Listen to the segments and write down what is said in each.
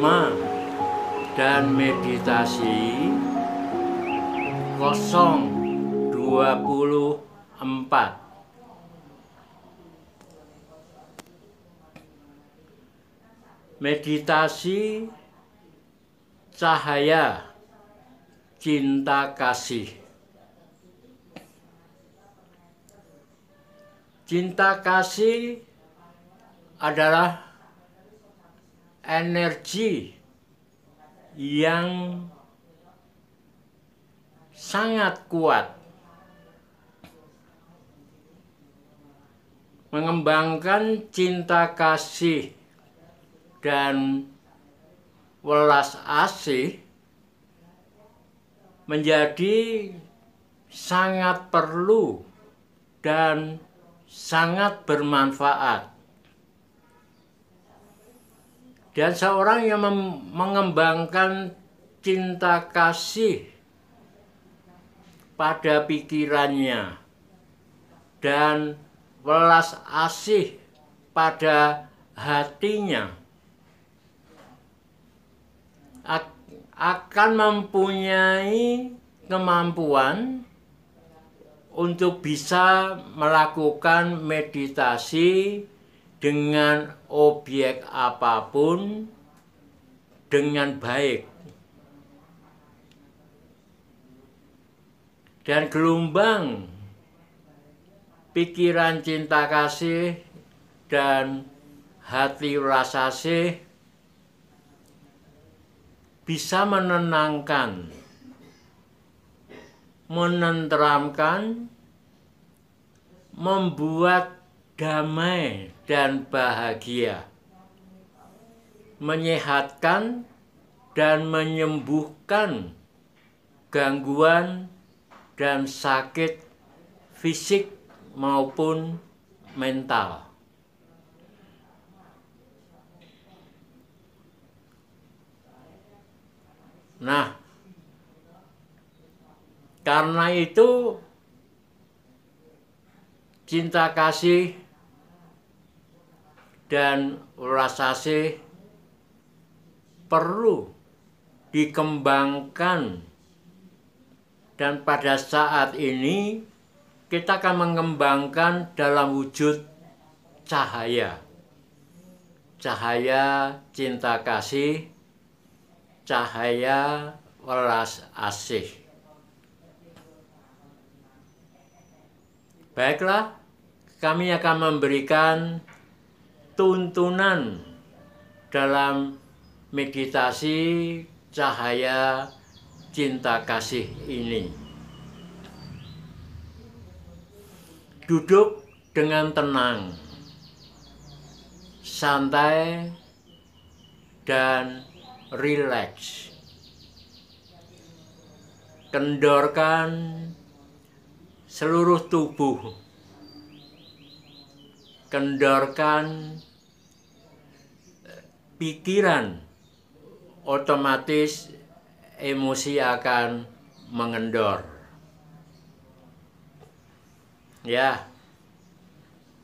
Dharma dan meditasi 024 Meditasi cahaya cinta kasih. Cinta kasih adalah energi yang sangat kuat mengembangkan cinta kasih dan welas asih menjadi sangat perlu dan sangat bermanfaat. Dan seorang yang mengembangkan cinta kasih pada pikirannya dan welas asih pada hatinya akan mempunyai kemampuan untuk bisa melakukan meditasi dengan objek apa pun dengan baik. Dan gelombang pikiran cinta kasih dan hati rasa sih bisa menenangkan, menenteramkan, membuat damai dan bahagia, menyehatkan dan menyembuhkan gangguan dan sakit fisik maupun mental. Nah, karena itu cinta kasih dan rasa kasih perlu dikembangkan dan pada saat ini kita akan mengembangkan dalam wujud cahaya cahaya cinta kasih cahaya welas asih. Baiklah, kami akan memberikan tuntunan dalam meditasi cahaya cinta kasih ini. Duduk dengan tenang, santai, dan relax. Kendorkan seluruh tubuh. Kendorkan pikiran. Otomatis emosi akan mengendor. Ya,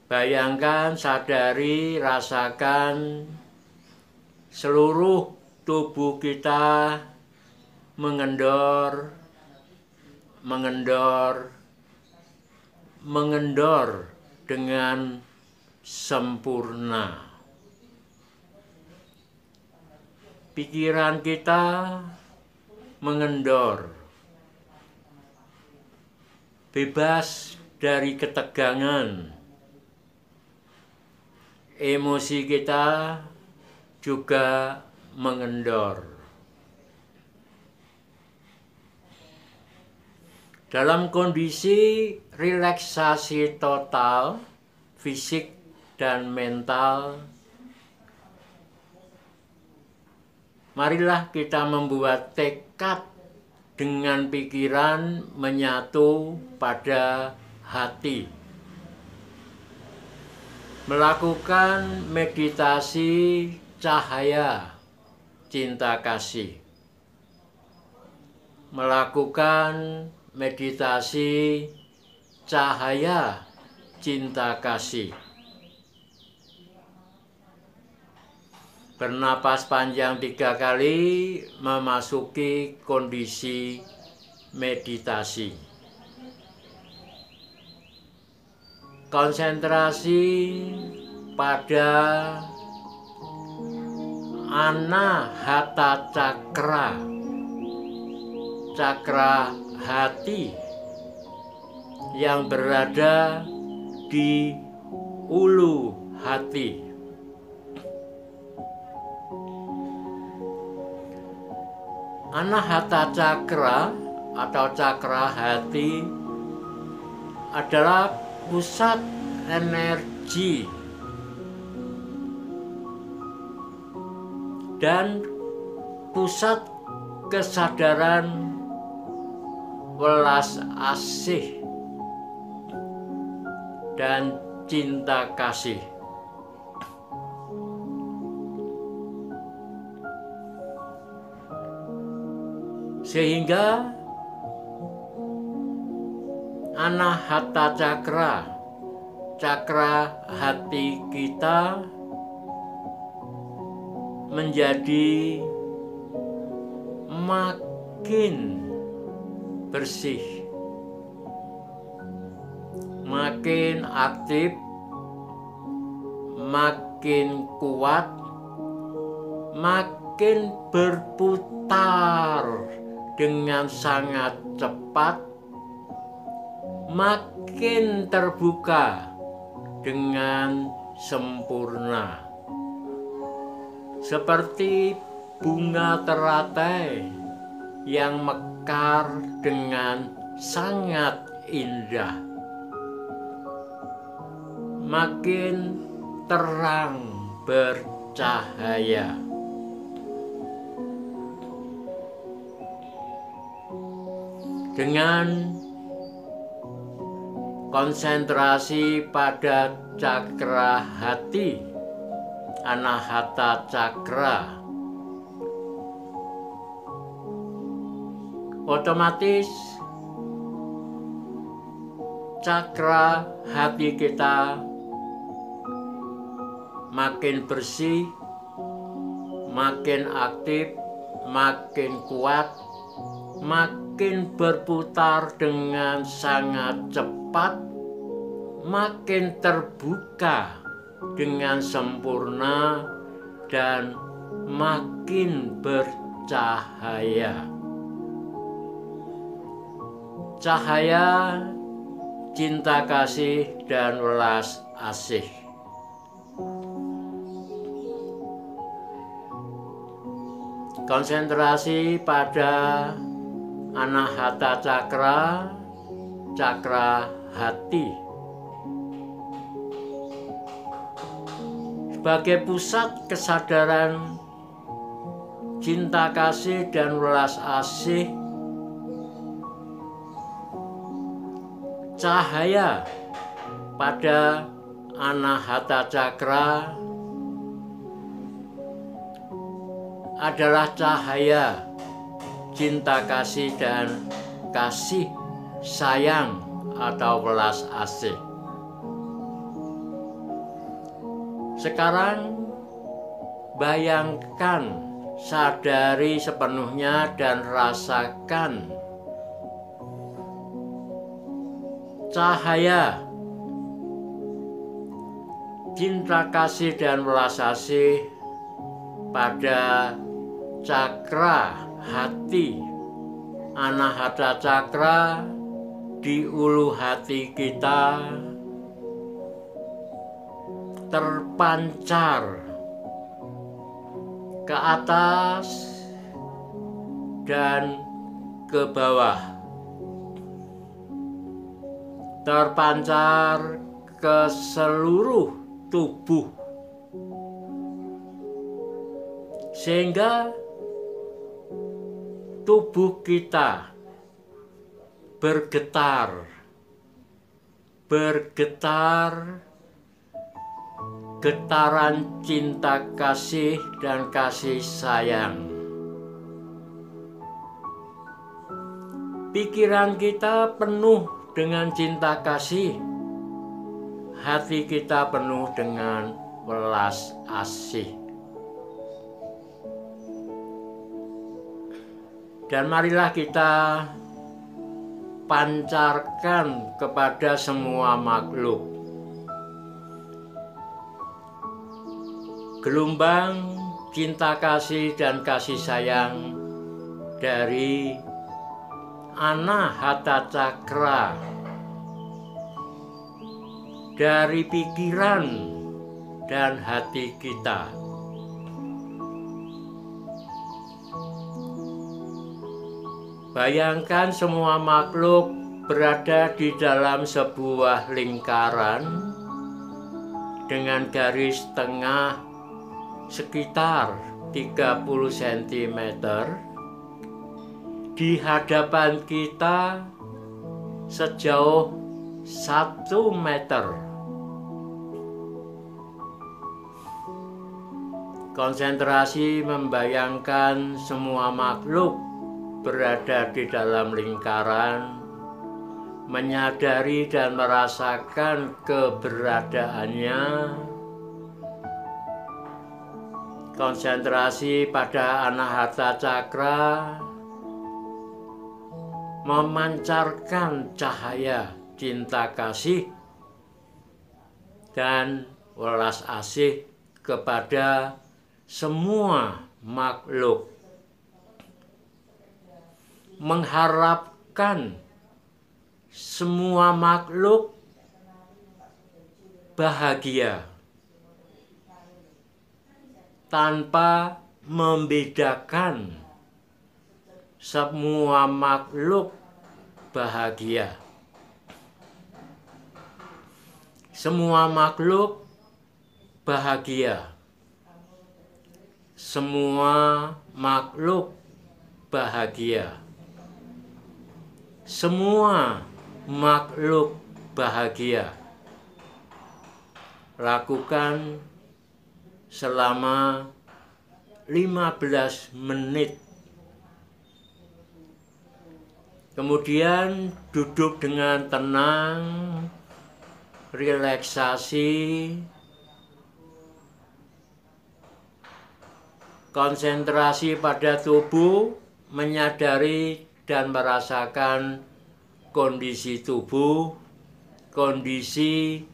bayangkan, sadari, rasakan seluruh tubuh kita mengendor, mengendor, mengendor dengan sempurna. Pikiran kita mengendor, bebas dari ketegangan. Emosi kita juga mengendor. Dalam kondisi relaksasi total, fisik dan mental, marilah kita membuat tekad dengan pikiran menyatu pada hati. Melakukan meditasi cahaya cinta kasih. Melakukan meditasi cahaya cinta kasih. Bernapas panjang tiga kali memasuki kondisi meditasi. Konsentrasi pada anahata cakra cakra hati yang berada di ulu hati Anahata cakra atau cakra hati adalah pusat energi dan pusat kesadaran welas asih dan cinta kasih. Sehingga anahata cakra, cakra hati kita menjadi makin bersih, makin aktif, makin kuat, makin berputar dengan sangat cepat, makin terbuka dengan sempurna seperti bunga teratai yang mekar dengan sangat indah. Makin terang bercahaya. Dengan konsentrasi pada cakra hati Anahata Cakra otomatis cakra hati kita makin bersih, makin aktif, makin kuat, makin berputar dengan sangat cepat, makin terbuka dengan sempurna dan makin bercahaya. Cahaya cinta kasih dan welas asih. Konsentrasi pada anahata cakra, cakra hati. sebagai pusat kesadaran cinta kasih dan welas asih cahaya pada anahata cakra adalah cahaya cinta kasih dan kasih sayang atau welas asih. Sekarang bayangkan, sadari sepenuhnya dan rasakan cahaya cinta kasih dan welas asih pada cakra hati. Anahata cakra di ulu hati kita. Terpancar ke atas dan ke bawah, terpancar ke seluruh tubuh, sehingga tubuh kita bergetar, bergetar getaran cinta kasih dan kasih sayang. Pikiran kita penuh dengan cinta kasih, hati kita penuh dengan welas asih. Dan marilah kita pancarkan kepada semua makhluk. Gelombang cinta kasih dan kasih sayang dari Anahata Cakra dari pikiran dan hati kita. Bayangkan semua makhluk berada di dalam sebuah lingkaran dengan garis tengah sekitar 30 cm di hadapan kita sejauh satu meter. Konsentrasi membayangkan semua makhluk berada di dalam lingkaran, menyadari dan merasakan keberadaannya. Konsentrasi pada anahata cakra memancarkan cahaya cinta kasih dan welas asih kepada semua makhluk mengharapkan semua makhluk bahagia tanpa membedakan semua makhluk bahagia. Semua makhluk bahagia. Semua makhluk bahagia. Semua makhluk bahagia. Lakukan selama 15 menit Kemudian duduk dengan tenang, relaksasi, konsentrasi pada tubuh, menyadari dan merasakan kondisi tubuh, kondisi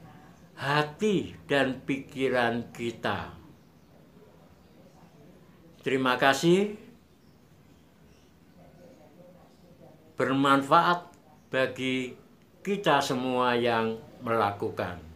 hati dan pikiran kita. Terima kasih. bermanfaat bagi kita semua yang melakukan.